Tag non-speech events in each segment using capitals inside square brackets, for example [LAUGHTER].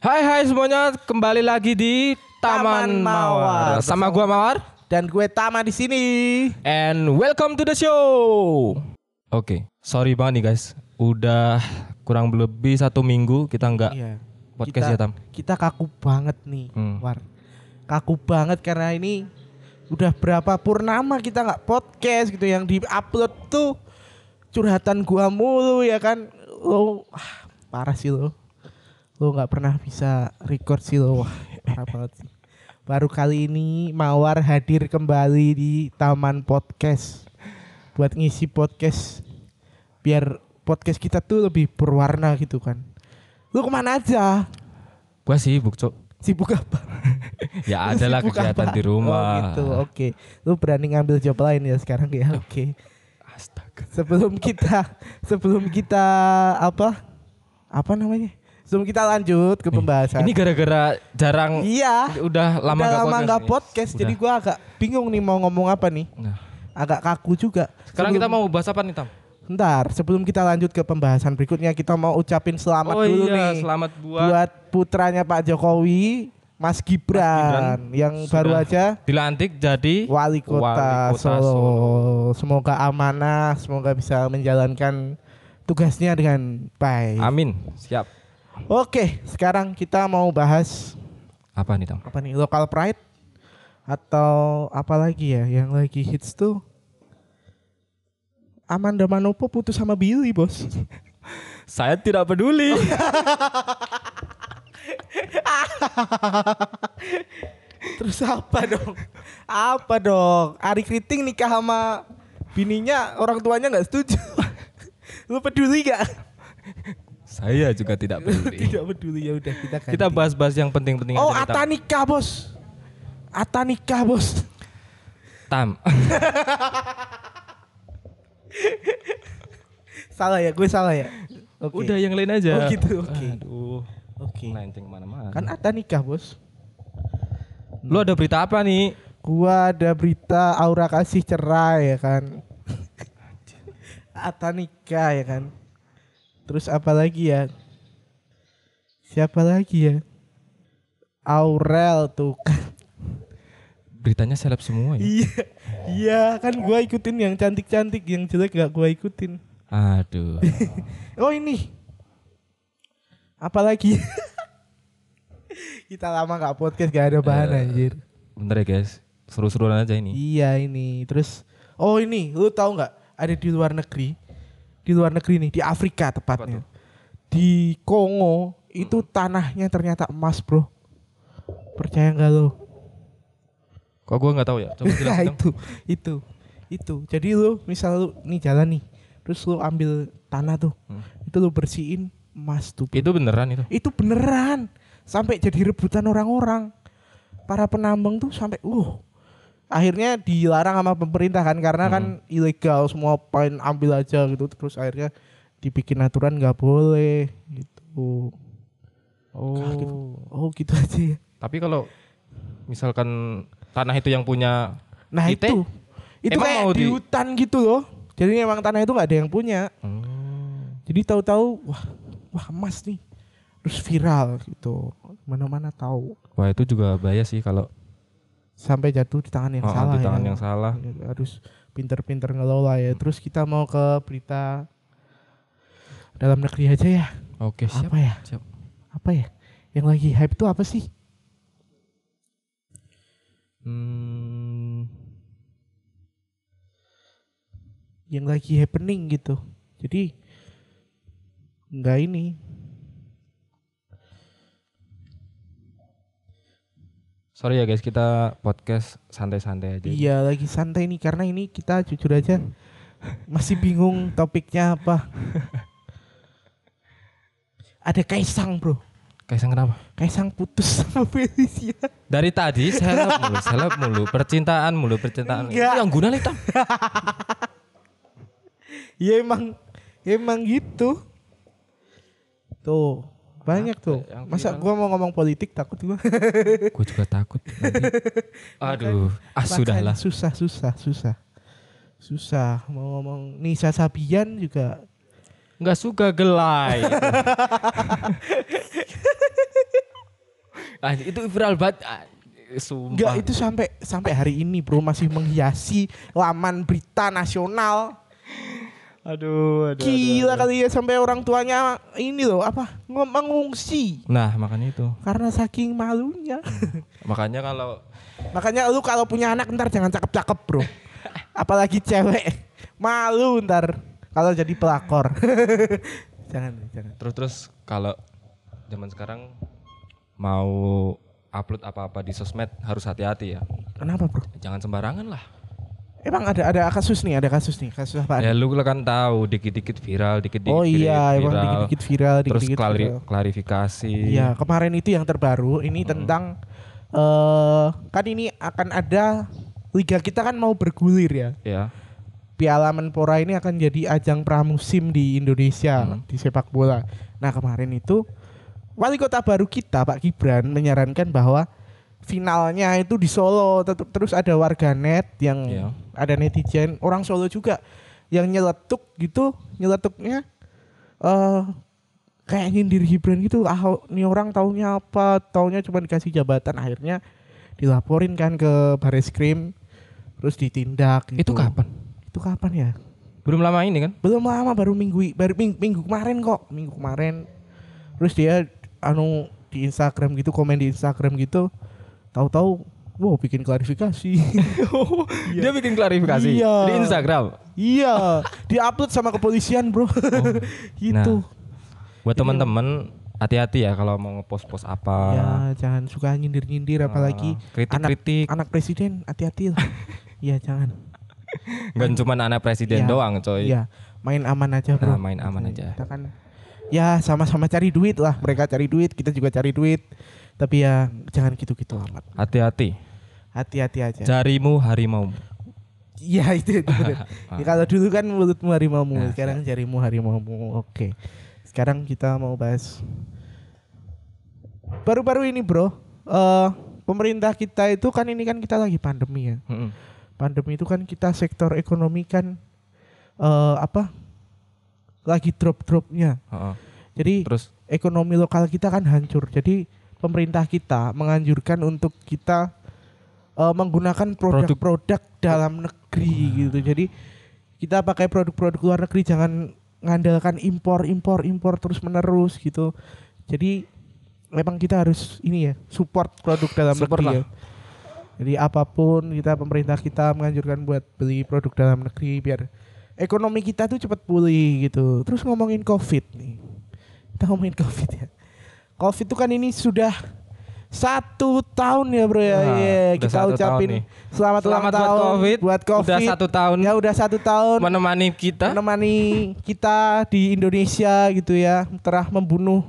Hai hai semuanya, kembali lagi di Taman, Taman Mawar. Mawar. Sama gua Mawar Dan gue Tama di sini. and welcome to the show. Oke, sorry banget nih guys. Udah kurang lebih satu minggu kita nggak Iya. podcast kita, ya Tam. Kita kaku banget nih, Hmm. War. Kaku banget karena ini udah berapa purnama kita nggak podcast gitu yang di-upload tuh curhatan gua mulu ya kan. Lo ah, parah sih lo. Lo nggak pernah bisa record sih lo. Wah, parah banget sih. Baru kali ini Mawar hadir kembali di Taman Podcast buat ngisi podcast biar podcast kita tuh lebih berwarna gitu kan. Lu ke mana aja? Gua sibuk cok. Sibuk apa? Ya Lu ada lah sibuk kegiatan apa? di rumah. Oh gitu, oke. Lu berani ngambil job lain ya sekarang ya, oke. Astaga. Sebelum kita, sebelum kita apa? Apa namanya? Sebelum kita lanjut ke pembahasan. Ini gara-gara jarang iya. udah lama udah nggak lama nggak nih. podcast, jadi gua agak bingung nih mau ngomong apa nih. Nah, Agak kaku juga. sekarang kita mau bahas apa nih Tam? Ntar, sebelum kita lanjut ke pembahasan berikutnya, kita mau ucapin selamat oh dulu iya, nih selamat buat, buat putranya Pak Jokowi, Mas Gibran, yang sudah baru aja dilantik jadi wali kota, Wali kota. Solo. Semoga amanah, semoga bisa menjalankan tugasnya dengan baik. Amin. Siap. Oke, sekarang kita mau bahas Apa nih Tam? apa nih? Local pride atau apa lagi ya yang lagi hits tuh? Amanda Manopo putus sama Billy, Bos. [LAUGHS] Saya tidak peduli. [LAUGHS] Terus apa dong? Apa dong? Ari Kriting nikah sama bininya orang tuanya nggak setuju. [LAUGHS] Lu peduli gak? Saya juga tidak peduli. Tidak peduli ya udah kita ganti. Kita bahas-bahas yang penting-penting Oh, aja. Atta nikah, Bos. Atta nikah, Bos. Tam. [LAUGHS] salah ya, gue salah ya. Oke. Udah yang lain aja. Oh, gitu, oke. Aduh. Oke. Melenceng mana-mana. Kan Atta nikah, Bos. Lu ada berita apa nih? Gua ada berita Aura kasih cerai ya kan. [LAUGHS] Atta nikah ya kan. Terus apa lagi ya? Siapa lagi ya? Aurel tuh kan. Beritanya seleb semua ya. Iya, iya kan gua ikutin yang cantik-cantik, yang jelek gak gua ikutin. Aduh. [LAUGHS] Oh ini. Apalagi? [LAUGHS] Kita lama gak podcast gak ada bahan Eh, anjir. Bentar ya guys. Seru-seruan aja ini. Iya ini. Terus oh ini, lu tahu nggak? Ada di luar negeri. Di luar negeri nih, di Afrika tepatnya. Di Kongo itu tanahnya ternyata emas, Bro. Percaya nggak lo? Kok gua nggak tahu ya? Coba [LAUGHS] Nah, jelasin dong. itu, itu, itu. Jadi lu misal lu nih jalan nih, terus lu ambil tanah tuh, Hmm. itu lu bersihin emas tuh. Itu beneran itu. Itu beneran sampai jadi rebutan orang-orang. Para penambang tuh sampai uh akhirnya dilarang sama pemerintah kan karena kan ilegal semua pengen ambil aja gitu terus akhirnya dibikin aturan nggak boleh gitu. Oh. Oh gitu aja ya. Tapi kalau misalkan tanah itu yang punya Nah Kita- itu itu emang kayak mau di di- hutan gitu loh. Jadi emang tanah itu nggak ada yang punya. Hmm. Jadi tahu-tahu wah wah emas nih. Terus viral gitu. Mana-mana tahu. Wah itu juga bahaya sih kalau sampai jatuh di tangan yang Oh, salah di tangan ya. yang salah. Ya, harus pinter-pinter ngelola ya terus kita mau ke berita dalam negeri aja ya Oke siap. apa ya Siap. apa ya yang lagi hype itu apa sih Hmm. yang lagi happening gitu jadi nggak ini Sorry ya guys, kita podcast santai-santai aja. iya lagi santai nih karena ini kita jujur aja [LAUGHS] masih bingung topiknya apa [LAUGHS] ada Kaisang bro Kaisang kenapa? Kaisang putus sama Felicia Dari tadi seleb [LAUGHS] mulu, seleb mulu, percintaan mulu, percintaan. Enggak. Yang guna nih Tam. Ya emang emang gitu. Tuh, banyak tuh. yang Masa gua mau ngomong politik takut gua. [LAUGHS] Gue juga takut. nanti. [LAUGHS] Aduh, ah sudahlah. Susah, susah, susah. Susah mau ngomong Nisa Sabian juga Nggak suka gelai. [LAUGHS] Ah, itu viral banget. Ah, Sumpah. Enggak itu sampai sampai hari ini bro masih menghiasi laman berita nasional. Aduh, aduh. Gila kali ya sampai orang tuanya ini loh apa mengungsi Nah, makanya itu. karena saking malunya. [LAUGHS] Makanya kalau Makanya lu kalau punya anak ntar jangan cakep-cakep bro. Apalagi cewek. Malu ntar kalau jadi pelakor. [LAUGHS] jangan, jangan. terus terus kalau zaman sekarang mau upload apa-apa di sosmed harus hati-hati ya. Kenapa bro? Jangan sembarangan lah. Emang ada ada kasus nih, ada kasus nih, kasus apa? Ya lu kan tahu dikit-dikit viral, dikit-dikit oh iya, emang viral. dikit-dikit viral, terus dikit-dikit klari- viral. klarifikasi. Iya, kemarin itu yang terbaru ini tentang eh kan ini akan ada liga kita kan mau bergulir ya. Ya. Piala Menpora ini akan jadi ajang pramusim di Indonesia di sepak bola. Nah, kemarin itu wali kota baru kita Pak Gibran menyarankan bahwa finalnya itu di Solo terus ada warganet yang Iya. ada netizen orang Solo juga yang nyeletuk gitu nyeletuknya eh kayak nyindir Gibran gitu ah ini orang taunya apa taunya cuma dikasih jabatan akhirnya dilaporin kan ke baris krim terus ditindak Itu gitu. kapan? itu kapan ya Belum lama ini kan? belum lama baru minggu baru minggu, minggu kemarin kok minggu kemarin terus dia anu di Instagram gitu komen di Instagram gitu tahu-tahu wow bikin klarifikasi [LAUGHS] Dia bikin klarifikasi Iya. di Instagram. iya diupload sama kepolisian bro [LAUGHS] gitu Buat teman-teman hati-hati ya kalau mau ngepost-post apa. ya jangan suka nyindir-nyindir apalagi Ah, kritik-kritik. anak, anak presiden hati-hati lah [LAUGHS] iya jangan Gak cuma anak presiden Iya. doang, coy. iya main aman aja Nah, bro main aman aja. kita kan ya sama-sama cari duit lah. Mereka cari duit kita juga cari duit. Tapi ya jangan gitu-gitu amat Hati-hati. hati-hati aja. Jarimu harimau. iya [LAUGHS] itu, itu bener. [LAUGHS] ya, kalau dulu kan mulutmu harimaumu Nah, sekarang jarimu harimaumu. Oke. Sekarang kita mau bahas. Baru-baru ini bro eh pemerintah kita itu kan ini kan kita lagi pandemi ya. Pandemi itu kan kita sektor ekonomi kan eh apa lagi drop-dropnya jadi Terus ekonomi lokal kita kan hancur. Jadi pemerintah kita menganjurkan untuk kita eh, menggunakan produk-produk dalam negeri gitu. Jadi kita pakai produk-produk luar negeri jangan ngandalkan impor, impor, impor terus menerus gitu. Jadi memang kita harus ini ya support produk dalam Support negeri lah. ya. Jadi apa pun kita pemerintah kita menganjurkan buat beli produk dalam negeri biar ekonomi kita tuh cepat pulih gitu. Terus ngomongin COVID nih. Kita ngomongin COVID ya. COVID itu kan ini sudah satu tahun ya bro ya. Wah, Iya, udah kita ucapin selamat, ulang buat tahun COVID. buat COVID. Udah satu tahun Ya udah satu tahun menemani kita. menemani kita di Indonesia gitu ya. Telah membunuh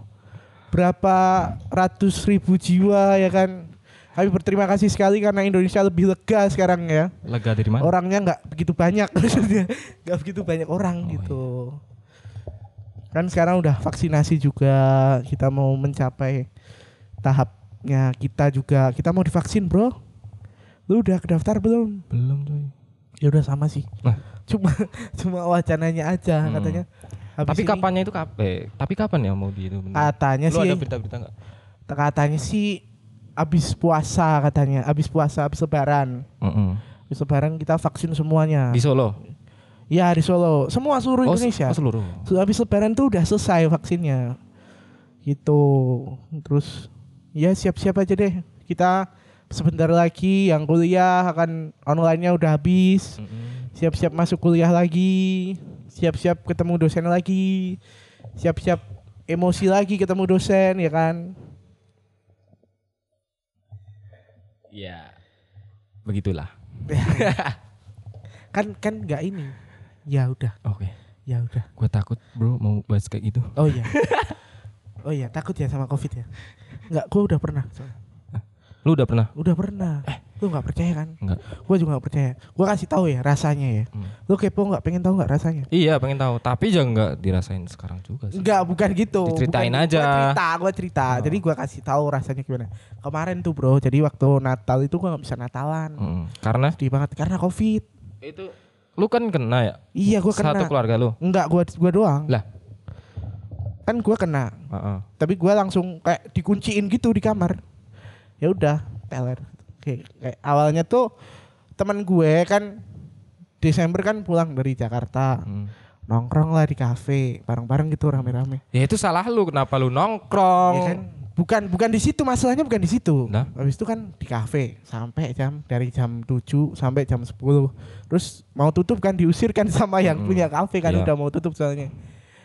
berapa ratus ribu jiwa ya kan. Kami berterima kasih sekali karena Indonesia lebih lega sekarang ya. Lega dari mana? Orangnya nggak begitu banyak [LAUGHS] maksudnya. Nggak begitu banyak orang Oh, gitu. Kan sekarang udah vaksinasi juga. Kita mau mencapai tahapnya kita juga. Kita mau divaksin, Bro. Lu udah kedaftar belum? Belum, coy. Ya udah sama sih. Nah. Cuma [LAUGHS] cuma wacananya aja Hmm. katanya. Habis Tapi ini- kapannya itu kapan? Eh, tapi kapan ya mau di itu? bener? Katanya Lu sih ada berita-berita enggak? katanya sih habis puasa katanya, habis puasa, habis lebaran. Habis lebaran kita vaksin semuanya. Di Solo. Ya di Solo, semua seluruh Oh, Indonesia. oh, seluruh. Habis lebaran tuh udah selesai vaksinnya. Gitu. Terus ya siap-siap aja deh. Kita sebentar lagi yang kuliah akan online-nya udah habis. Mm-mm. Siap-siap masuk kuliah lagi. Siap-siap ketemu dosen lagi. Siap-siap emosi lagi ketemu dosen ya kan. Ya. Begitulah. [LAUGHS] Kan kan nggak ini. Ya udah, Oke. ya udah. Gue takut, Bro, mau bahas kayak gitu. Oh iya. [LAUGHS] Oh iya, takut ya sama Covid ya? Enggak, gua udah pernah. soalnya. Lu udah pernah? Udah pernah. Lu nggak percaya kan? Enggak. Gue juga nggak percaya. Gue kasih tahu ya rasanya ya. Hmm. Lu kepo nggak? Pengen tahu nggak rasanya? Iya, pengen tahu. Tapi jangan nggak dirasain sekarang juga sih. Enggak, bukan gitu. Diceritain Bukan- aja. Gua cerita, gue cerita. Oh. Jadi gue kasih tahu rasanya gimana. Kemarin tuh bro, jadi waktu Natal itu gue nggak bisa Natalan. Mm. Karena Sedih banget karena Covid. itu lu kan kena ya? Iya, gue kena. Satu keluarga lu. Enggak, gue gua doang. Lah. Kan gue kena. Heeh. Tapi gue langsung kayak dikunciin gitu di kamar. ya udah teler kayak, kayak awalnya tuh teman gue kan Desember kan pulang dari Jakarta Hmm. nongkrong lah di kafe bareng-bareng gitu rame-rame Ya itu salah lu kenapa lu nongkrong? ya kan bukan bukan di situ masalahnya bukan di situ Nah. habis itu kan di kafe sampai jam dari jam 7 sampai jam 10 terus mau tutup kan diusir kan [LAUGHS] sama yang Hmm. punya kafe kan Iya. udah mau tutup soalnya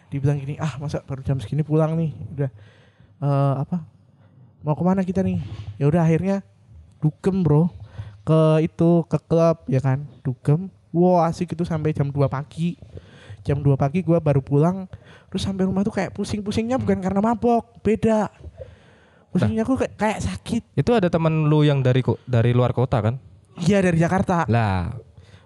dibilang gini ah masa baru jam segini pulang nih udah eh, apa mau ke mana kita nih ya udah akhirnya dugem bro. Ke itu ke klub ya kan? Dugem. Wow asik itu sampai jam 2 pagi. Jam 2 pagi gua baru pulang. Terus sampai rumah tuh kayak pusing-pusingnya bukan karena mabok. Beda. Pusingnya aku kayak, kayak sakit. Itu ada temen lu yang dari dari luar kota kan? iya dari Jakarta. Lah,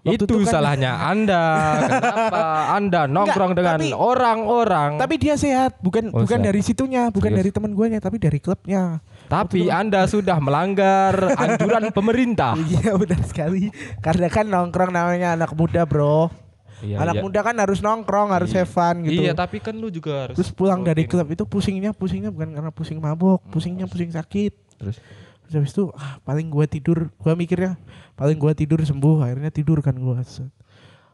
Waktu itu itu kan- salahnya Anda. Kenapa Anda nongkrong dengan tapi- orang-orang? tapi dia sehat bukan Oh, bukan sehat. dari situnya bukan Serius? dari teman guanya tapi dari klubnya Tapi Anda sudah melanggar anjuran [LAUGHS] pemerintah. iya benar sekali karena kan nongkrong namanya anak muda bro Iya, anak iya. muda kan harus nongkrong harus have fun gitu Iya, tapi kan lu juga harus terus pulang dari klub itu pusingnya pusingnya bukan karena pusing mabok pusingnya pusing sakit terus habis itu ah, paling gua tidur gua mikirnya paling gua tidur sembuh akhirnya tidur kan gua Set.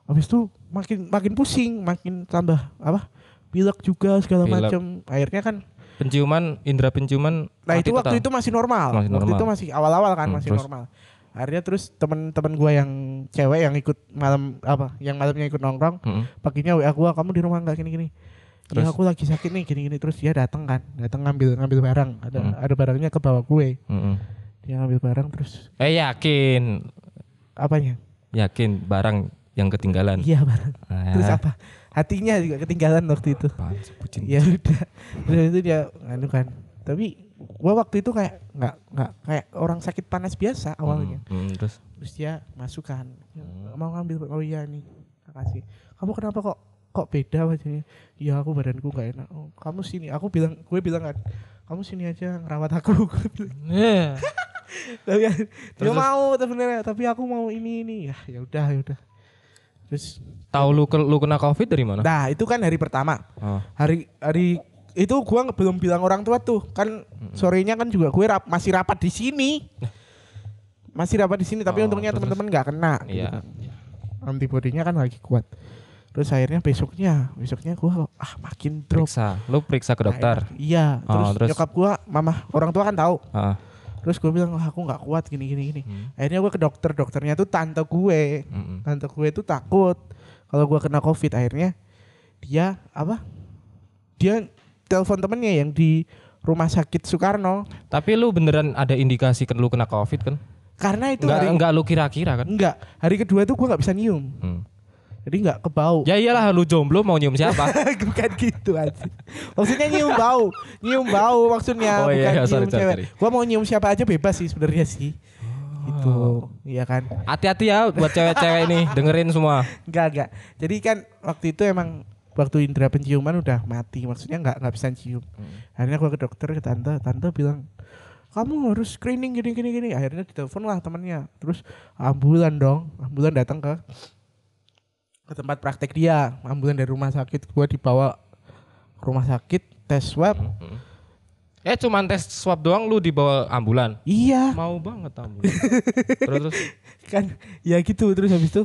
habis itu makin makin pusing makin tambah apa pilek juga segala macam akhirnya kan penciuman, indera penciuman nah itu waktu total. itu masih normal Masih waktu normal. itu masih awal-awal kan Hmm, masih terus? normal akhirnya terus teman-teman gua yang cewek yang ikut malam apa yang malamnya ikut nongkrong Mm-mm. paginya WA gua kamu di rumah nggak gini-gini Terus? ya aku lagi sakit nih gini-gini. Terus dia datang kan datang ngambil ngambil barang. Ada Hmm. ada barangnya ke bawah gue. Mm-mm. dia ngambil barang terus Eh yakin, apanya? Yakin barang yang ketinggalan. iya barang. Ah, terus apa? Hatinya juga ketinggalan waktu itu. Apaan ya udah. Terus itu dia nganu kan. Tapi gua waktu itu kayak nggak nggak kayak orang sakit panas biasa awalnya. Hmm, hmm, terus? Terus dia masukkan Hmm. mau ngambil oh iya nih makasih. Kamu kenapa kok kok beda wajahnya? Iya aku badanku gak enak. Oh, kamu sini. Aku bilang gue bilang kan kamu sini aja ngerawat aku. [LAUGHS] Eh, [LAUGHS] tapi kan, dia mau sebenarnya tapi aku mau ini ini. Ya ya udah ya udah. Terus tahu lu ke- lu kena covid dari mana? nah itu kan hari pertama. Oh. hari hari itu gua belum bilang orang tua tuh. Kan sorenya kan juga gue rap, masih rapat di sini. Masih rapat di sini tapi Oh, untungnya teman-teman nggak kena gitu. Iya. antibodinya kan lagi kuat terus akhirnya besoknya besoknya gua ah makin drop Periksa, lu periksa ke dokter. Nggak enak. iya Oh, terus, terus? nyokap gua mama orang tua kan tahu Ah, terus gue bilang aku nggak kuat gini gini gini Hmm. akhirnya gua ke dokter dokternya tuh tante gue mm-mm. tante gue tuh takut kalau gua kena covid akhirnya dia apa dia telepon temennya yang di rumah sakit Soekarno Tapi lu beneran ada indikasi kan lu kena covid kan? karena itu Enggak hari enggak lu kira-kira kan? enggak hari kedua tuh gua nggak bisa nyium Hmm. Jadi nggak kebau. Ya iyalah lu jomblo mau nyium siapa? [LAUGHS] bukan gitu aja maksudnya nyium bau. Nyium bau maksudnya Oh, bukan iya, iya, nyium sorry, cewek. sorry. gua mau nyium siapa aja bebas sih sebenarnya sih. Itu iya kan? Hati-hati ya buat cewek-cewek ini [LAUGHS] dengerin semua. enggak enggak jadi kan waktu itu emang waktu indera penciuman udah mati maksudnya nggak nggak bisa cium. Akhirnya gua ke dokter ke tante tante bilang kamu harus screening gini gini gini. Akhirnya ditelepon lah temannya terus ambulan dong ambulan datang ke ke tempat praktek dia. Ambulan dari rumah sakit gua dibawa ke rumah sakit tes swab. Eh cuman tes swab doang lu dibawa ambulan. iya. Mau banget ambulan. terus terus? [LAUGHS] Kan ya gitu terus habis itu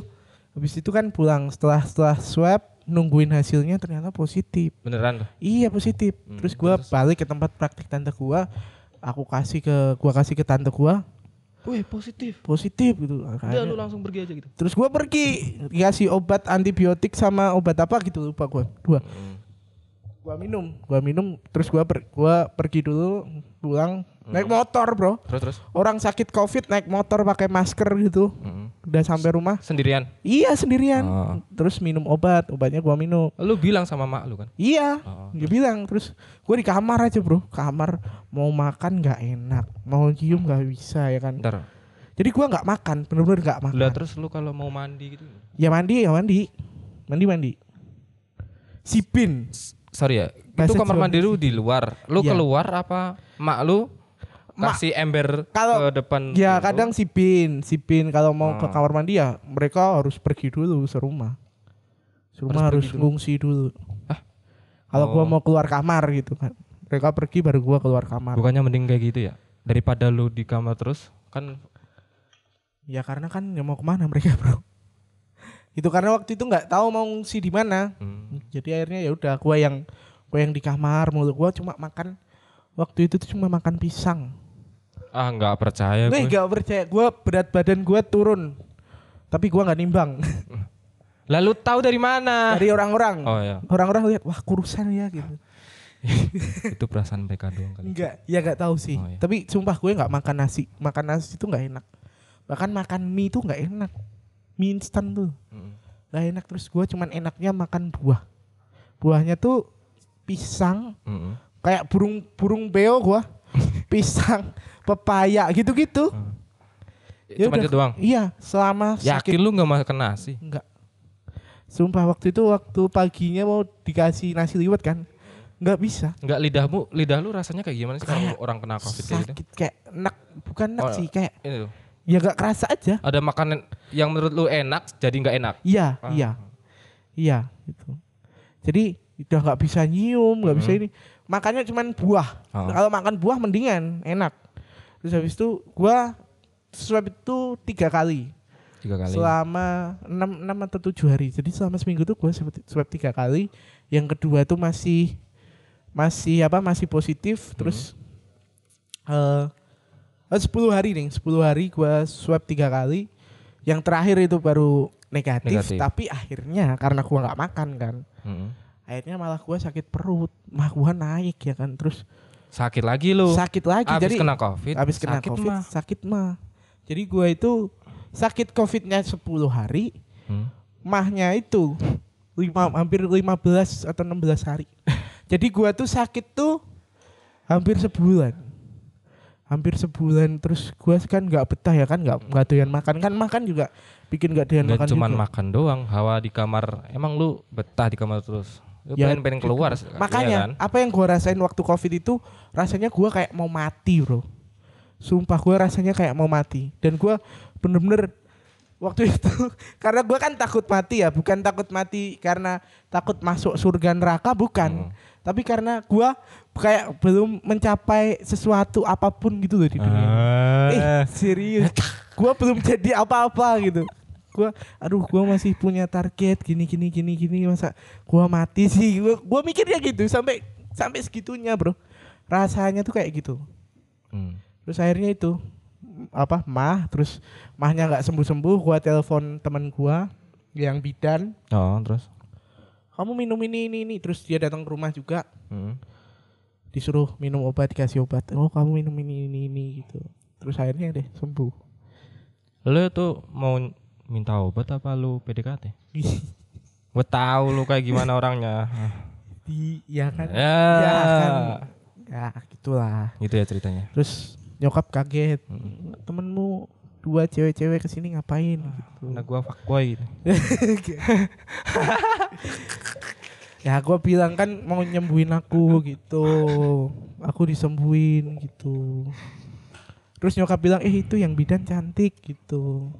habis itu kan pulang. Setelah setelah swab nungguin hasilnya ternyata positif. Beneran. iya positif. Hmm, terus gua balik ke tempat praktik tante gua. Aku kasih ke gua kasih ke tante gua Wih positif. positif gitu Udah lu langsung pergi aja gitu. terus gua pergi dikasih obat antibiotik sama obat apa gitu lupa gua dua Hmm. gua minum gua minum terus gua per, gua pergi dulu pulang naik Hmm. motor bro Terus terus. orang sakit covid naik motor pakai masker gitu Mm. udah sampai rumah Sendirian. iya sendirian Oh. terus minum obat obatnya gua minum Lu bilang sama mak lu kan? iya Oh, dia bilang terus gue di kamar aja bro kamar mau makan nggak enak mau cium nggak bisa ya kan Ntar. jadi gua nggak makan bener-bener nggak makan Lah terus lu kalau mau mandi gitu. ya mandi ya mandi mandi mandi sipin Sorry ya. Bahasa itu kamar mandi lu di luar. Lu Iya. keluar apa mak lu kasih ember Kalau- ke depan ya lu? kadang sipin sipin kalau mau ke Hmm. kamar mandi ya mereka harus pergi dulu serumah serumah harus, Harus dulu? ngungsi dulu kalau gua Oh. mau keluar kamar gitu kan mereka pergi baru gua keluar kamar Bukannya mending kayak gitu ya? daripada lu di kamar terus kan Ya karena kan nggak mau ke mana mereka [LAUGHS] bro. Itu karena waktu itu nggak tahu mau ngungsi di mana. hmm, Jadi akhirnya ya udah gua yang gua yang di kamar mulu gua cuma makan waktu itu tuh cuma makan pisang. Ah nggak percaya Gue gue. gak percaya gua berat badan gua turun. Tapi gua nggak nimbang [LAUGHS] Lalu tahu dari mana? dari orang-orang. Oh ya, Orang-orang lihat wah kurusan ya gitu. [LAUGHS] itu perasaan mereka doang kali. Enggak, ya nggak tahu sih. Oh, iya. Tapi sumpah gue nggak makan nasi. Makan nasi itu nggak enak. Bahkan makan mie itu nggak enak. Mie instan tuh Mm. nggak enak. Terus gue cuman enaknya makan buah. Buahnya tuh pisang, Mm-mm. kayak burung burung beo gua. [LAUGHS] pisang, pepaya gitu-gitu. Ya Cuma udah. itu doang. Iya, selama Yakin sakit lu nggak makan nasi? enggak. Sumpah waktu itu waktu paginya mau dikasih nasi liwet kan. Nggak bisa. Nggak lidahmu, lidah lu rasanya kayak gimana sih kalau orang kena covid kayak gitu? Sakit kayak enak, bukan enak Oh, sih, kayak Ini tuh. ya gak kerasa aja. Ada makanan yang menurut lu enak jadi nggak enak. Iya, Ah. iya, iya, gitu. Jadi udah nggak bisa nyium, nggak bisa Hmm. ini. Makanya cuman buah. Oh. Kalau makan buah mendingan, enak. Terus habis itu gua swab itu tiga kali Tiga kali. selama enam enam atau tujuh hari. Jadi selama seminggu tuh gua swab, tiga kali. Yang kedua tuh masih masih apa? Masih positif. Terus eh eh, 10 hari nih, 10 hari gua swab tiga kali. Yang terakhir itu baru negatif, Negatif. tapi akhirnya karena gua nggak makan kan, Mm-mm. akhirnya malah gua sakit perut, mah gua naik ya kan, terus Sakit lagi lu. sakit lagi. Abis jadi kena covid. habis kena sakit covid, mah. sakit mah. Jadi gua itu sakit covidnya 10 hari, Hmm. mahnya itu lima, hampir 15 atau 16 hari. [LAUGHS] Jadi gua tuh sakit tuh hampir sebulan. Hampir sebulan terus gua kan nggak betah ya kan nggak nggak doyan makan kan makan juga bikin nggak doyan makan cuman juga. makan doang, hawa di kamar. Emang lu betah di kamar terus? Lu Ya, pengen pengen keluar sih, Makanya iya kan? apa yang gua rasain waktu covid itu rasanya gua kayak mau mati bro. Sumpah gua rasanya kayak mau mati dan gua bener-bener waktu [LAUGHS] itu karena gua kan takut mati ya bukan takut mati karena takut masuk surga neraka bukan Hmm. tapi karena gua kayak belum mencapai sesuatu apa pun gitu loh di dunia Ah. eh serius gua belum jadi apa-apa gitu gua aduh gua masih punya target gini gini gini gini masa gua mati sih? Gua gua mikirnya gitu sampai sampai segitunya bro. Rasanya tuh kayak gitu. Hmm. terus akhirnya itu apa mah terus mahnya nggak sembuh sembuh gua telepon teman gua yang bidan. Oh, terus? kamu minum ini ini ini. Terus dia datang ke rumah juga. Hmm. disuruh minum obat dikasih obat. Oh kamu minum ini ini ini gitu. Terus akhirnya deh sembuh. Lu tuh mau minta obat apa lu PDKT? [LAUGHS] Gue tahu lu kayak gimana orangnya. di ya kan Ya. ya kan ya gitulah Gitu ya ceritanya. terus nyokap kaget Hmm. temenmu dua cewek-cewek ke sini ngapain gitu Nah gua fuckboy gitu. [LAUGHS] ya gua bilang kan mau nyembuhin aku gitu aku disembuhin gitu terus nyokap bilang eh itu yang bidan cantik gitu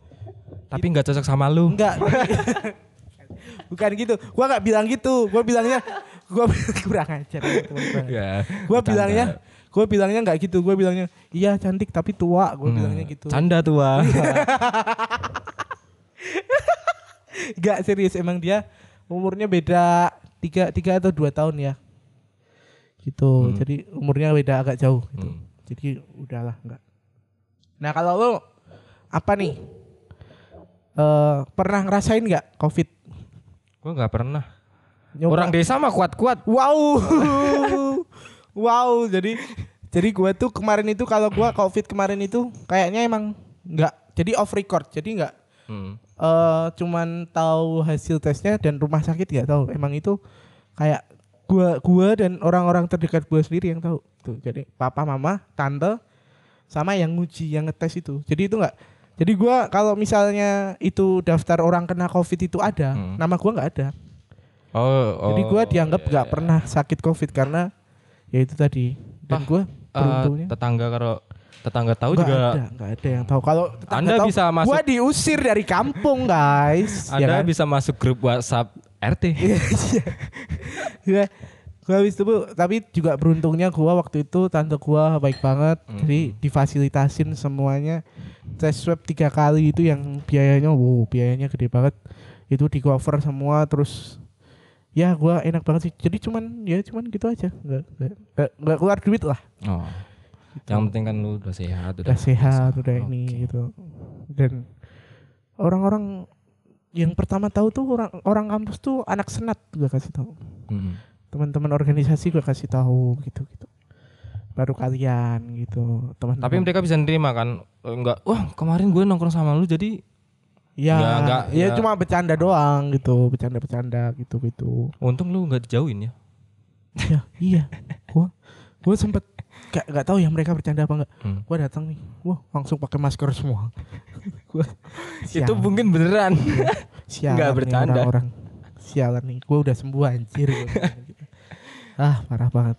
Tapi nggak cocok sama lu. enggak [LAUGHS] bukan gitu gua nggak bilang gitu gua bilangnya gua [LAUGHS] kurang ajar teman-teman. Ya. Gua bercanda. bilangnya gue bilangnya nggak gitu gue bilangnya iya cantik tapi tua gue Hmm. bilangnya gitu Canda tua. [LAUGHS] nggak serius emang dia umurnya beda tiga tiga atau dua tahun ya gitu Hmm. jadi umurnya beda agak jauh gitu Hmm. jadi udahlah nggak nah kalau lo apa nih eh pernah ngerasain nggak covid Gua nggak pernah. Nyoba- Orang desa mah kuat-kuat. wow [LAUGHS] wow jadi jadi gue tuh kemarin itu kalau gue covid kemarin itu kayaknya emang nggak jadi off record jadi nggak Hmm. eh cuman tahu hasil tesnya dan rumah sakit nggak tahu emang itu kayak gua gua dan orang-orang terdekat gua sendiri yang tahu tuh jadi papa mama tante sama yang nguji yang ngetes itu jadi itu nggak jadi gua kalau misalnya itu daftar orang kena covid itu ada Hmm. nama gua nggak ada Oh, jadi gua oh, dianggap iya, nggak iya. pernah sakit covid karena ya itu tadi dan gua Eh, beruntungnya tetangga kalau tetangga tahu nggak juga ada nggak ada yang tahu kalau Anda tahu, bisa masuk- gua diusir dari kampung guys [LAUGHS] ya Anda kan? bisa masuk grup WhatsApp RT. [LAUGHS] Iya, iya. Gua, habis itu Bu, tapi juga beruntungnya gua waktu itu tante gua baik banget. Mhm. Jadi difasilitasin semuanya. Tes swab tiga kali itu yang biayanya wow, biayanya gede banget. Itu di cover semua terus ya gua enak banget sih. Jadi cuman ya cuman gitu aja. Enggak enggak, enggak keluar duit lah. Oh. Yang penting kan lu udah sehat, Udah sehat, bisa. udah ini Oke. gitu. Dan orang-orang yang pertama tahu tuh orang orang kampus tuh anak senat gua kasih tahu. Mm-mm. teman-teman organisasi gue kasih tahu gitu gitu baru kalian gitu teman Tapi mereka bisa nerima kan? Enggak, wah kemarin gue nongkrong sama lu jadi ya Enggak, enggak, ya, ya. cuma bercanda doang gitu bercanda-bercanda gitu gitu untung lu nggak dijauhin ya. ya iya gua gua sempet gak, gak tahu ya mereka bercanda apa enggak Hmm. gua datang nih wah langsung pakai masker semua [LAUGHS] gua Itu mungkin beneran. sialan nih bercanda. orang-orang sialan nih gua udah sembuh anjir gua gitu. [LAUGHS] ah parah banget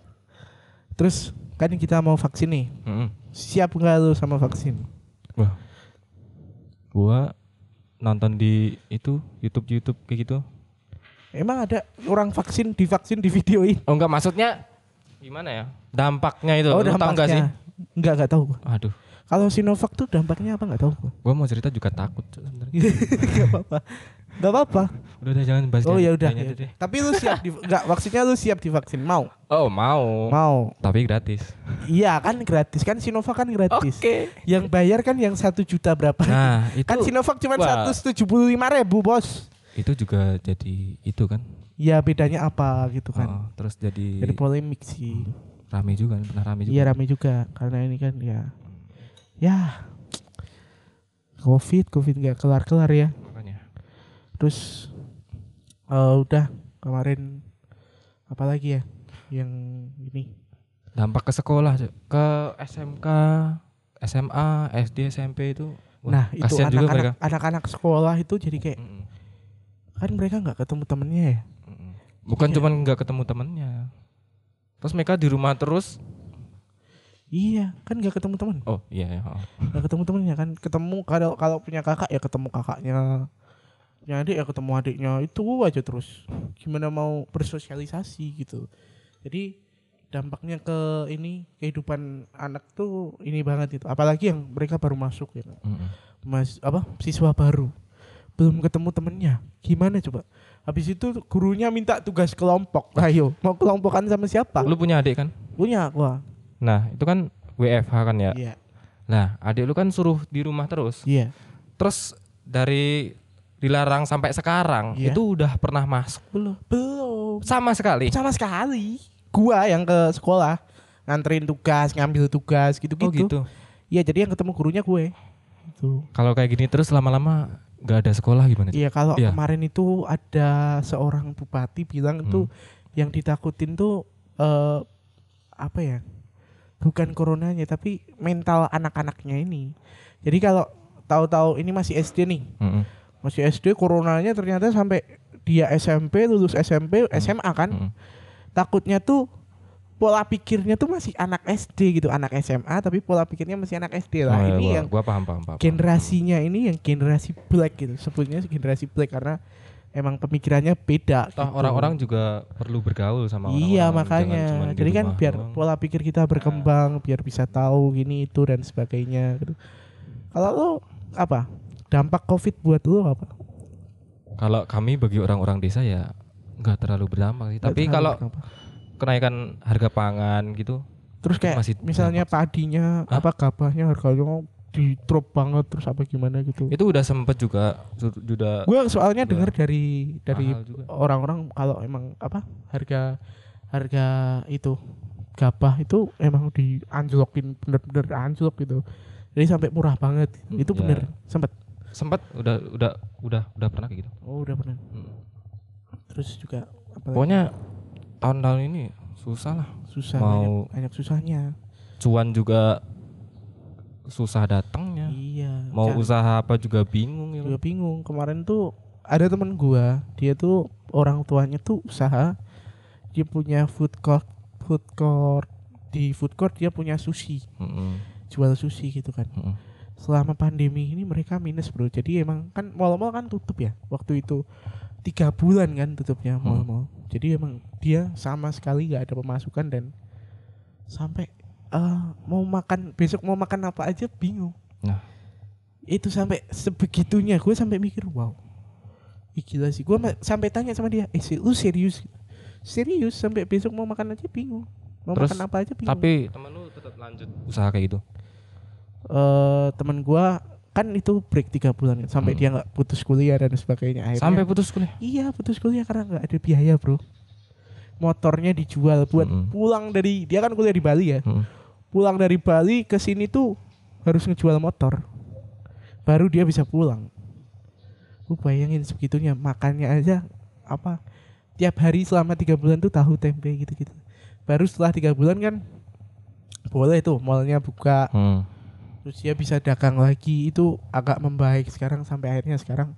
terus kan kita mau vaksin nih Mm-mm. siap nggak lu sama vaksin Wah. Gua nonton di itu YouTube YouTube kayak gitu. Emang ada orang vaksin divaksin di videoin? Oh enggak maksudnya gimana ya? Dampaknya itu. oh, lu tahu enggak sih? Enggak, enggak tahu. Aduh, Kalau Sinovac tuh dampaknya apa enggak tahu gua. mau cerita juga takut sebenarnya. [LAUGHS] Enggak apa-apa. Enggak apa-apa. Udah udah jangan bahas Oh ya udah. ya. Tapi lu siap di enggak maksudnya lu siap divaksin mau? Oh, mau. Mau. Tapi gratis. Iya kan gratis kan Sinovac kan gratis. Oke. Yang bayar kan yang satu juta berapa? Nah, [LAUGHS] itu kan Sinovac cuma lima ribu bos. itu juga jadi itu kan. Ya bedanya apa gitu kan? Oh, terus jadi, Jadi polemik sih. rame juga, pernah rame juga. Iya rame juga karena ini kan ya ya covid covid nggak kelar kelar ya. Terus eh, udah kemarin apa lagi ya yang ini Dampak ke sekolah, ke SMK, SMA, SD, SMP itu. wah, nah itu kasihan juga mereka. anak-anak anak-anak sekolah itu jadi kayak Mm-mm. kan mereka nggak ketemu temennya ya. Bukan Iya. cuman nggak ketemu temennya. Terus mereka di rumah terus. iya kan nggak ketemu temen Oh iya ya. oh. nggak ketemu temennya kan ketemu kalau kalau punya kakak ya ketemu kakaknya punya adik ya ketemu adiknya itu aja terus. Gimana mau bersosialisasi gitu. Jadi dampaknya ke ini kehidupan anak tuh ini banget itu. Apalagi yang mereka baru masuk ya. Mm-mm. mas apa siswa baru. Belum ketemu temennya. Gimana coba? Habis itu gurunya minta tugas kelompok. Ayo mau kelompokan sama siapa? Lu punya adik kan? punya gua. Nah itu kan WFH kan ya. iya. Nah adik lu kan suruh di rumah terus. iya. Terus dari dilarang sampai sekarang Iya. itu udah pernah masuk belum? belum Sama sekali. sama sekali gua yang ke sekolah nganterin tugas ngambil tugas gitu Oh gitu iya jadi yang ketemu gurunya gue gitu Kalau kayak gini terus lama-lama nggak ada sekolah gimana? Iya kalau Iya. kemarin itu ada seorang bupati bilang itu yang ditakutin tuh eh apa ya bukan coronanya tapi mental anak-anaknya ini jadi kalau tahu-tahu ini masih SD nih Mm-mm. Masih SD coronanya ternyata sampai dia SMP lulus SMP SMA kan Mm-mm. takutnya tuh pola pikirnya tuh masih anak SD gitu anak SMA tapi pola pikirnya masih anak SD lah Oh, ini gua, yang gua paham paham paham. generasinya ini yang generasi black gitu sebutnya generasi black karena emang pemikirannya beda Toh gitu. orang-orang juga perlu bergaul sama iya orang-orang, jangan makanya jadi kan biar doang. pola pikir kita berkembang biar bisa tahu gini itu dan sebagainya gitu kalau lo apa dampak covid buat lo apa? Kalau kami bagi orang-orang desa ya nggak terlalu berdampak sih. Tapi kalau kenaikan harga pangan gitu, terus kayak masih misalnya padinya Hah? apa gabahnya harganya di drop banget terus apa gimana gitu. Itu udah sempet juga su- sudah gue soalnya dengar dari dari orang-orang kalau emang apa harga harga itu gabah itu emang dianjlokin bener-bener anjlok gitu. Jadi sampai murah banget. Itu Ya. bener sempet sempet udah udah udah udah pernah kayak gitu. oh udah pernah Hmm. terus juga apa lagi? Pokoknya tahun-tahun ini susah lah. susah mau- banyak, banyak susahnya Cuan juga susah datangnya. iya Mau usaha apa juga bingung ya. juga bingung kemarin tuh ada temen gua dia tuh orang tuanya tuh usaha dia punya food court food court di food court dia punya sushi Mm-mm. jual sushi gitu kan Mm-mm. Selama pandemi ini mereka minus bro jadi emang kan mall-mall kan tutup ya waktu itu tiga bulan kan tutupnya Hmm. mall-mall. Jadi emang dia sama sekali nggak ada pemasukan dan sampai eh, mau makan besok mau makan apa aja bingung. Nah. Itu sampai sebegitunya gue sampai mikir wow. Ih, gila sih. Gue sampai tanya sama dia, "Eh, lu serius?" Serius sampai besok mau makan aja bingung. Mau Terus, makan apa aja bingung. Tapi temen lu tetap lanjut usaha kayak gitu. Eh teman gua kan itu break tiga bulan kan, sampai Hmm. dia nggak putus kuliah dan sebagainya akhirnya Sampai putus kuliah. iya putus kuliah karena nggak ada biaya bro motornya dijual buat Mm-mm. pulang dari dia kan kuliah di Bali ya Mm. pulang dari Bali ke sini tuh harus ngejual motor baru dia bisa pulang lu bayangin segitunya makannya aja apa tiap hari selama tiga bulan tuh tahu tempe gitu-gitu baru setelah tiga bulan kan boleh tuh mallnya buka Hmm. Terus dia bisa dagang lagi itu agak membaik sekarang sampai akhirnya sekarang.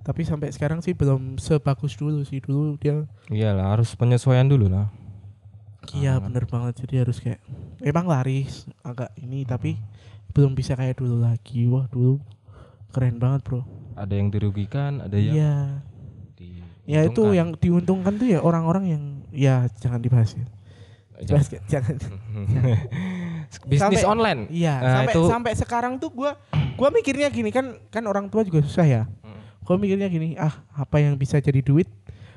Tapi sampai sekarang sih belum sebagus dulu sih. Dulu dia Iyalah harus penyesuaian dulu lah. iya Ah. bener banget. Jadi harus kayak emang laris agak ini tapi belum bisa kayak dulu lagi. Wah dulu keren banget bro. Ada yang dirugikan, ada yang iya. Ya itu yang diuntungkan tuh ya orang-orang yang ya jangan dibahas ya. Jangan. Jangan [LAUGHS] bisnis Sampai- online. iya Nah, sampai itu- sampai sekarang tuh gua gua mikirnya gini kan kan orang tua juga susah ya Hmm. gue mikirnya gini ah apa yang bisa jadi duit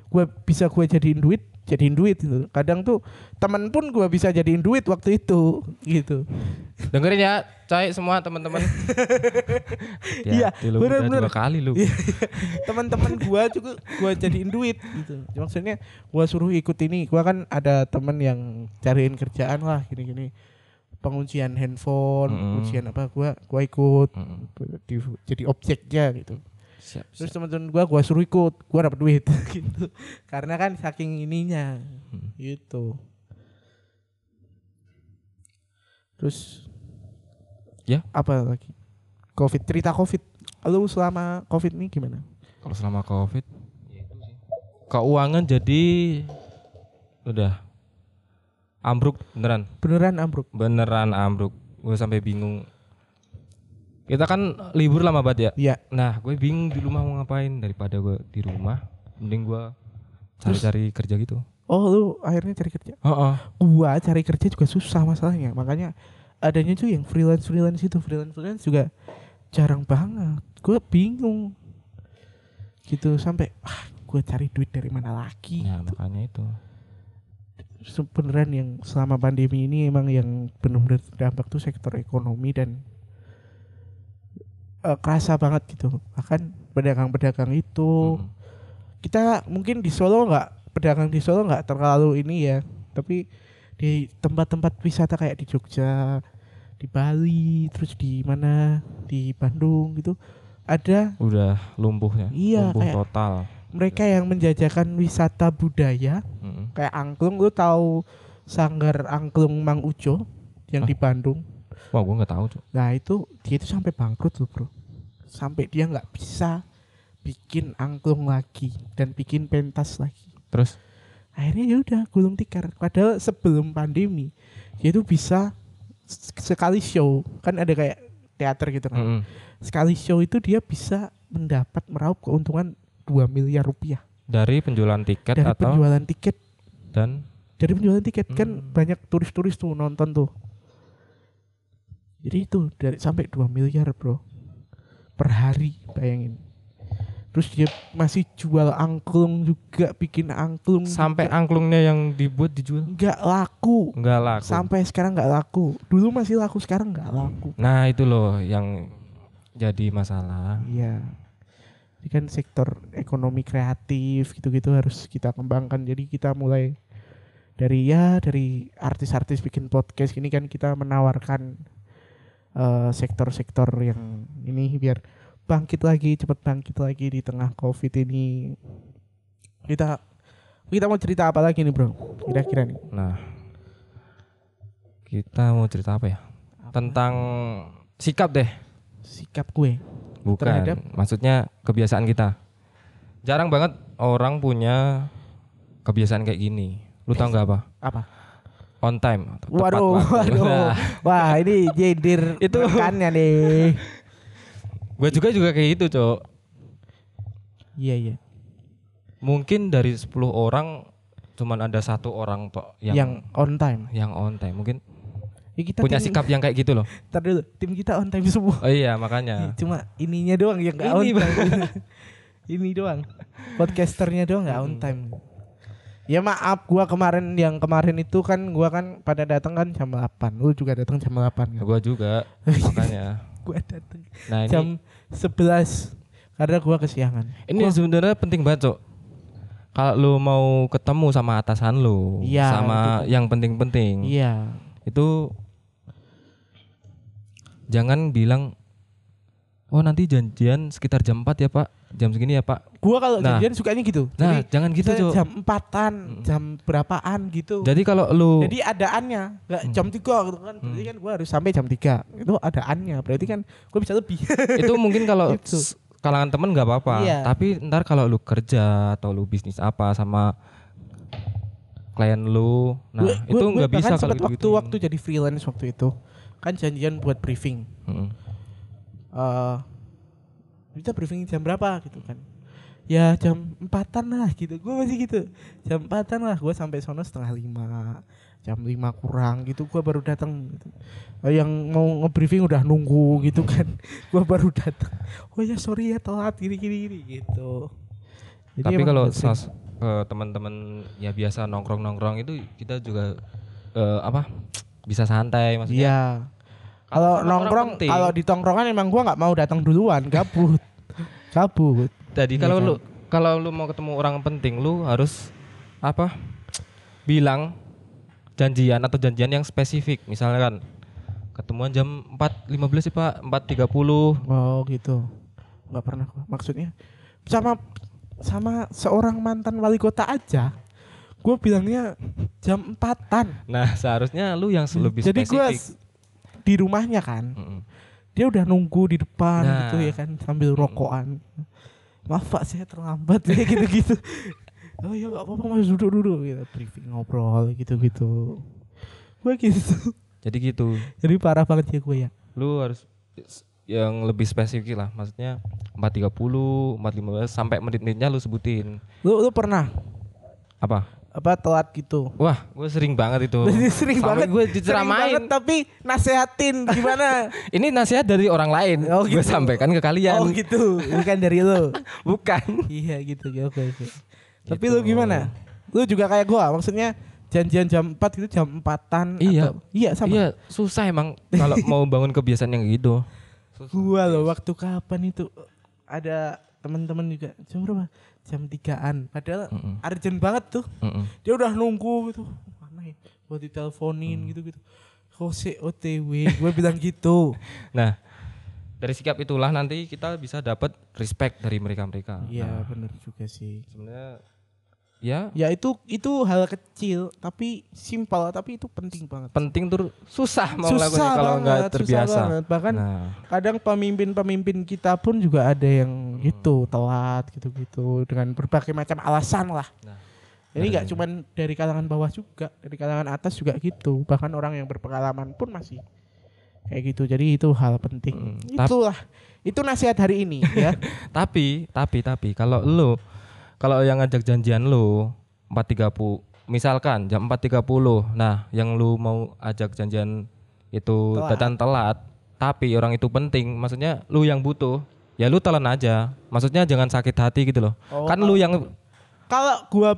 gue bisa gue jadiin duit jadiin duit gitu kadang tuh temen pun gue bisa jadiin duit waktu itu gitu Dengerin ya, coy semua teman-teman. [LAUGHS] Iya, lu, udah bener-bener. dua kali lu. Iya, teman-teman gue juga gue jadiin duit gitu maksudnya gue suruh ikut ini gue kan ada temen yang cariin kerjaan lah gini-gini penguncian handphone Mm-mm. penguncian apa gue gua ikut Mm-mm. di- jadi objeknya gitu Siap, Terus siap. teman-teman gua gua suruh ikut, gua dapat duit [LAUGHS] gitu. Karena kan saking ininya Hmm. gitu. Terus Ya. Apa lagi? Covid, cerita Covid. Lu selama Covid ini gimana? Kalau selama Covid ya itu sih. Keuangan jadi udah ambruk beneran. Beneran ambruk. Beneran ambruk. Gue sampai bingung. Kita kan libur lama banget ya. Iya. Nah, gue bingung di rumah mau ngapain daripada gue di rumah. Mending gue cari-cari kerja gitu. Oh, lu akhirnya cari kerja. Heeh. Gua cari kerja juga susah masalahnya. Makanya adanya tuh yang freelance-freelance itu, freelance-freelance juga jarang banget. Gua bingung. Gitu sampai ah, gue cari duit dari mana lagi? Nah, makanya itu. Sebenarnya yang selama pandemi ini emang yang benar-benar terdampak tuh sektor ekonomi dan eh, kerasa banget gitu bahkan pedagang-pedagang itu Mm. kita mungkin di Solo nggak pedagang di Solo nggak terlalu ini ya tapi di tempat-tempat wisata kayak di Jogja di Bali terus di mana di Bandung gitu ada Udah lumpuhnya. Iya, Lumpuh kayak- total. mereka yang menjajakan wisata budaya Mm. Kayak angklung lu tahu sanggar angklung Mang Ujo yang Hah? di Bandung? Wah, gue nggak tahu, Cuk. nah itu dia itu sampai bangkrut loh bro. Sampai dia nggak bisa bikin angklung lagi dan bikin pentas lagi. Terus? Akhirnya ya udah gulung tikar. Padahal sebelum pandemi dia itu bisa sekali show. Kan ada kayak teater gitu kan. Mm-mm. sekali show itu dia bisa mendapat meraup keuntungan 2 miliar rupiah. Dari penjualan tiket dari atau penjualan tiket dan dari penjualan tiket kan Hmm. banyak turis-turis tuh nonton tuh. Jadi itu dari sampai 2 miliar bro. Per hari bayangin. Terus dia masih jual angklung juga bikin angklung sampai juga. angklungnya yang dibuat dijual? Nggak laku. Nggak laku. sampai sekarang nggak laku. Dulu masih laku sekarang nggak laku. Nah, itu loh yang jadi masalah. iya. Ini kan sektor ekonomi kreatif gitu-gitu harus kita kembangkan. Jadi kita mulai dari ya dari artis-artis bikin podcast ini kan kita menawarkan eh, sektor-sektor yang ini biar bangkit lagi cepat bangkit lagi di tengah covid ini kita kita mau cerita apa lagi nih bro kira-kira nih Nah, kita mau cerita apa ya? Tentang sikap deh. sikap gue Bukan. Terhadap? Maksudnya kebiasaan kita. Jarang banget orang punya kebiasaan kayak gini. Lu tau nggak apa? apa On time. tepat Waduh, waktu. waduh. Nah, [LAUGHS] Wah, ini jendir Itu- rekannya nih. gue juga juga kayak gitu, Cok. Iya, iya. mungkin dari 10 orang cuman ada satu orang tok yang yang on time. yang on time. Mungkin Ya, kita punya tim- sikap yang kayak gitu loh. Ntar dulu, tim kita on time semua. Oh iya, makanya. Cuma ininya doang yang on Ini, time. [LAUGHS] Ini doang. Podcasternya doang nggak on time. Ya maaf, gua kemarin yang kemarin itu kan gua kan pada datang kan jam 8. Lu juga datang jam 8 kan? Gua juga [LAUGHS] makanya. Gua datang Nah, ini jam 11 karena gua kesiangan. ini sebenarnya penting banget, Cok. Kalau lu mau ketemu sama atasan lu, Iya, sama yang penting-penting, Iya. itu jangan bilang oh nanti janjian sekitar jam 4 ya, Pak. Jam segini ya, Pak. Gua kalau Nah. janjian sukanya gitu. Nah, Jadi, jangan gitu, Cok. Jam 4-an, jam berapaan gitu. Jadi kalau lu Jadi adaannya nggak jam 3 gitu kan. Berarti kan gua harus sampai jam 3. Itu adaannya. Berarti kan gua bisa lebih. [LAUGHS] itu mungkin kalau Itu. s- kalangan temen nggak apa-apa Iya. tapi ntar kalau lu kerja atau lu bisnis apa sama klien lu nah Gua- itu nggak bisa kalau gitu waktu waktu jadi freelance waktu itu kan janjian buat briefing eh kita briefing jam berapa gitu kan. Ya jam empatan lah gitu. Gue masih gitu. Jam empatan lah. Gue sampai sono setengah lima. Jam lima kurang gitu. Gue baru datang gitu. Eh, yang mau ngebriefing udah nunggu gitu kan. [LAUGHS] Gue baru datang oh ya sorry ya telat. Gini gini gini gitu. Jadi tapi kalau eh, teman-teman ya biasa nongkrong-nongkrong itu kita juga eh, apa bisa santai maksudnya. Iya. Kalau nongkrong, kalau di tongkrongan emang gua nggak mau datang duluan, gabut. [LAUGHS] gabut. Jadi Iya kalau kan? lu kalau lu mau ketemu orang penting lu harus apa? Bilang janjian atau janjian yang spesifik. Misalnya kan ketemuan jam 4.15 sih Pak, 4.30. Oh gitu. Nggak pernah gua. Maksudnya sama sama seorang mantan wali kota aja. Gue bilangnya jam empatan. Nah, seharusnya lu yang lebih Jadi gue spesifik. Di rumahnya kan, Mm-mm. dia udah nunggu di depan Nah. gitu ya kan sambil rokokan. Maaf pak saya terlambat ya [LAUGHS] gitu-gitu. oh ya nggak apa-apa mas duduk duduk gitu briefing ngobrol gitu-gitu. Gue gitu. Jadi gitu. Jadi parah banget ya gue ya. Lu harus yang lebih spesifik lah. Maksudnya 4.30, 4.15 sampai menit-menitnya lu sebutin. Lu lu pernah Apa? Apa telat gitu? Wah, gue sering banget itu. Jadi [LAUGHS] sering Sampai banget. gue diceramain. banget, tapi nasehatin gimana? [LAUGHS] Ini nasihat dari orang lain. Oh, Gue gitu. sampaikan ke kalian. oh gitu, bukan dari lu. [LAUGHS] Bukan. iya gitu, ya, oke oke. Tapi Gitu. lu gimana? Lu juga kayak gua, maksudnya janjian jam 4 itu jam 4-an Iya. atau iya sama. Iya, susah emang kalau mau bangun kebiasaan yang gitu. Gua loh waktu kapan itu ada teman-teman juga jam berapa? Jam 3-an. Padahal Mm-mm. urgent banget tuh. Mm-mm. Dia udah nunggu gitu. Mana ya? Buat diteleponin Mm. gitu-gitu. Jose OTW, gue bilang gitu. [LAUGHS] Nah, dari sikap itulah nanti kita bisa dapat respect dari mereka-mereka. Iya, Nah, bener juga sih. sebenarnya ya Ya itu itu hal kecil tapi simpel tapi itu penting banget. penting tuh susah mau Susah kalau nggak banget, susah terbiasa. banget. Bahkan Nah, kadang pemimpin-pemimpin kita pun juga ada yang gitu telat gitu-gitu dengan berbagai macam alasan lah. Nah, Ini nggak dari- cuman dari kalangan bawah juga, dari kalangan atas juga gitu. Bahkan orang yang berpengalaman pun masih kayak gitu. Jadi itu hal penting. Mm, tap- Itulah itu nasihat hari ini ya. [LAUGHS] tapi tapi tapi kalau lu kalau yang ngajak janjian lu 4.30 misalkan jam 4.30 nah yang lu mau ajak janjian itu Telat. datang telat tapi orang itu penting maksudnya lu yang butuh ya lu telan aja maksudnya jangan sakit hati gitu loh Oh, kan lu yang kalau gua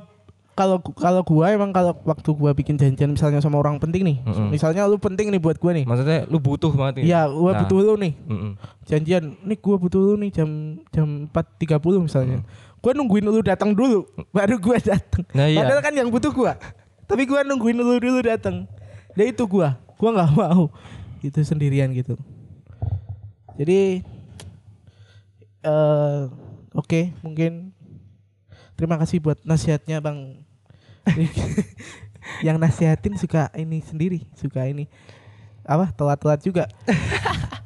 kalau kalau gua emang kalau waktu gua bikin janjian misalnya sama orang penting nih. Mm-mm. Misalnya lu penting nih buat gua nih. maksudnya lu butuh banget nih. Iya, gua Nah, butuh lu nih. mm-mm. Janjian, nih gua butuh lu nih jam jam 4.30 misalnya. Gua nungguin lu datang dulu, baru gua datang. Nah, iya. Padahal kan yang butuh gua. Tapi gua nungguin lu dulu datang. Ya itu gua. Gua nggak mau itu sendirian gitu. Jadi eh oke, mungkin terima kasih buat nasihatnya Bang. [LAUGHS] yang nasihatin suka ini sendiri, suka ini apa telat-telat juga. [LAUGHS]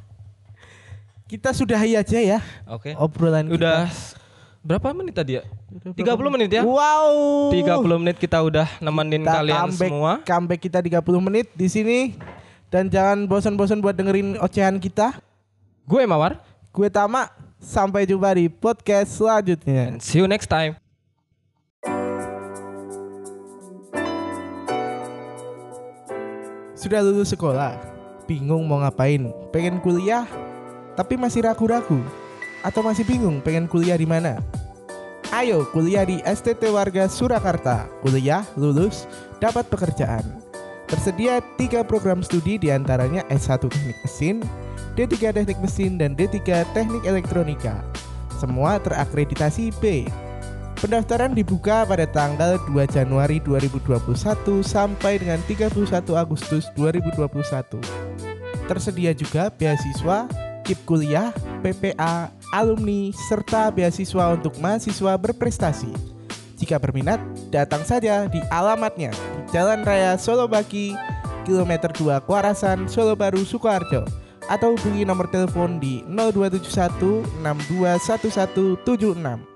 kita sudahi aja ya oke obrolan udah kita. Berapa menit tadi ya? 30 menit ya? Wow. 30 menit kita udah nemenin kita kalian comeback, semua. Comeback kita 30 menit di sini. Dan jangan bosan-bosan buat dengerin ocehan kita. Gue Mawar, gue Tama. Sampai jumpa di podcast selanjutnya. And see you next time. Sudah lulus sekolah, bingung mau ngapain, pengen kuliah, tapi masih ragu-ragu atau masih bingung pengen kuliah di mana? Ayo kuliah di STT Warga Surakarta. Kuliah, lulus, dapat pekerjaan. Tersedia tiga program studi di antaranya S1 Teknik Mesin, D3 Teknik Mesin, dan D3 Teknik Elektronika. Semua terakreditasi B. Pendaftaran dibuka pada tanggal 2 Januari 2021 sampai dengan 31 Agustus 2021. Tersedia juga beasiswa, KIP kuliah, PPA, alumni, serta beasiswa untuk mahasiswa berprestasi. Jika berminat, datang saja di alamatnya di Jalan Raya Solo Baki, kilometer 2 Kuarasan, Solo Baru, Sukoharjo atau hubungi nomor telepon di 0271 621176.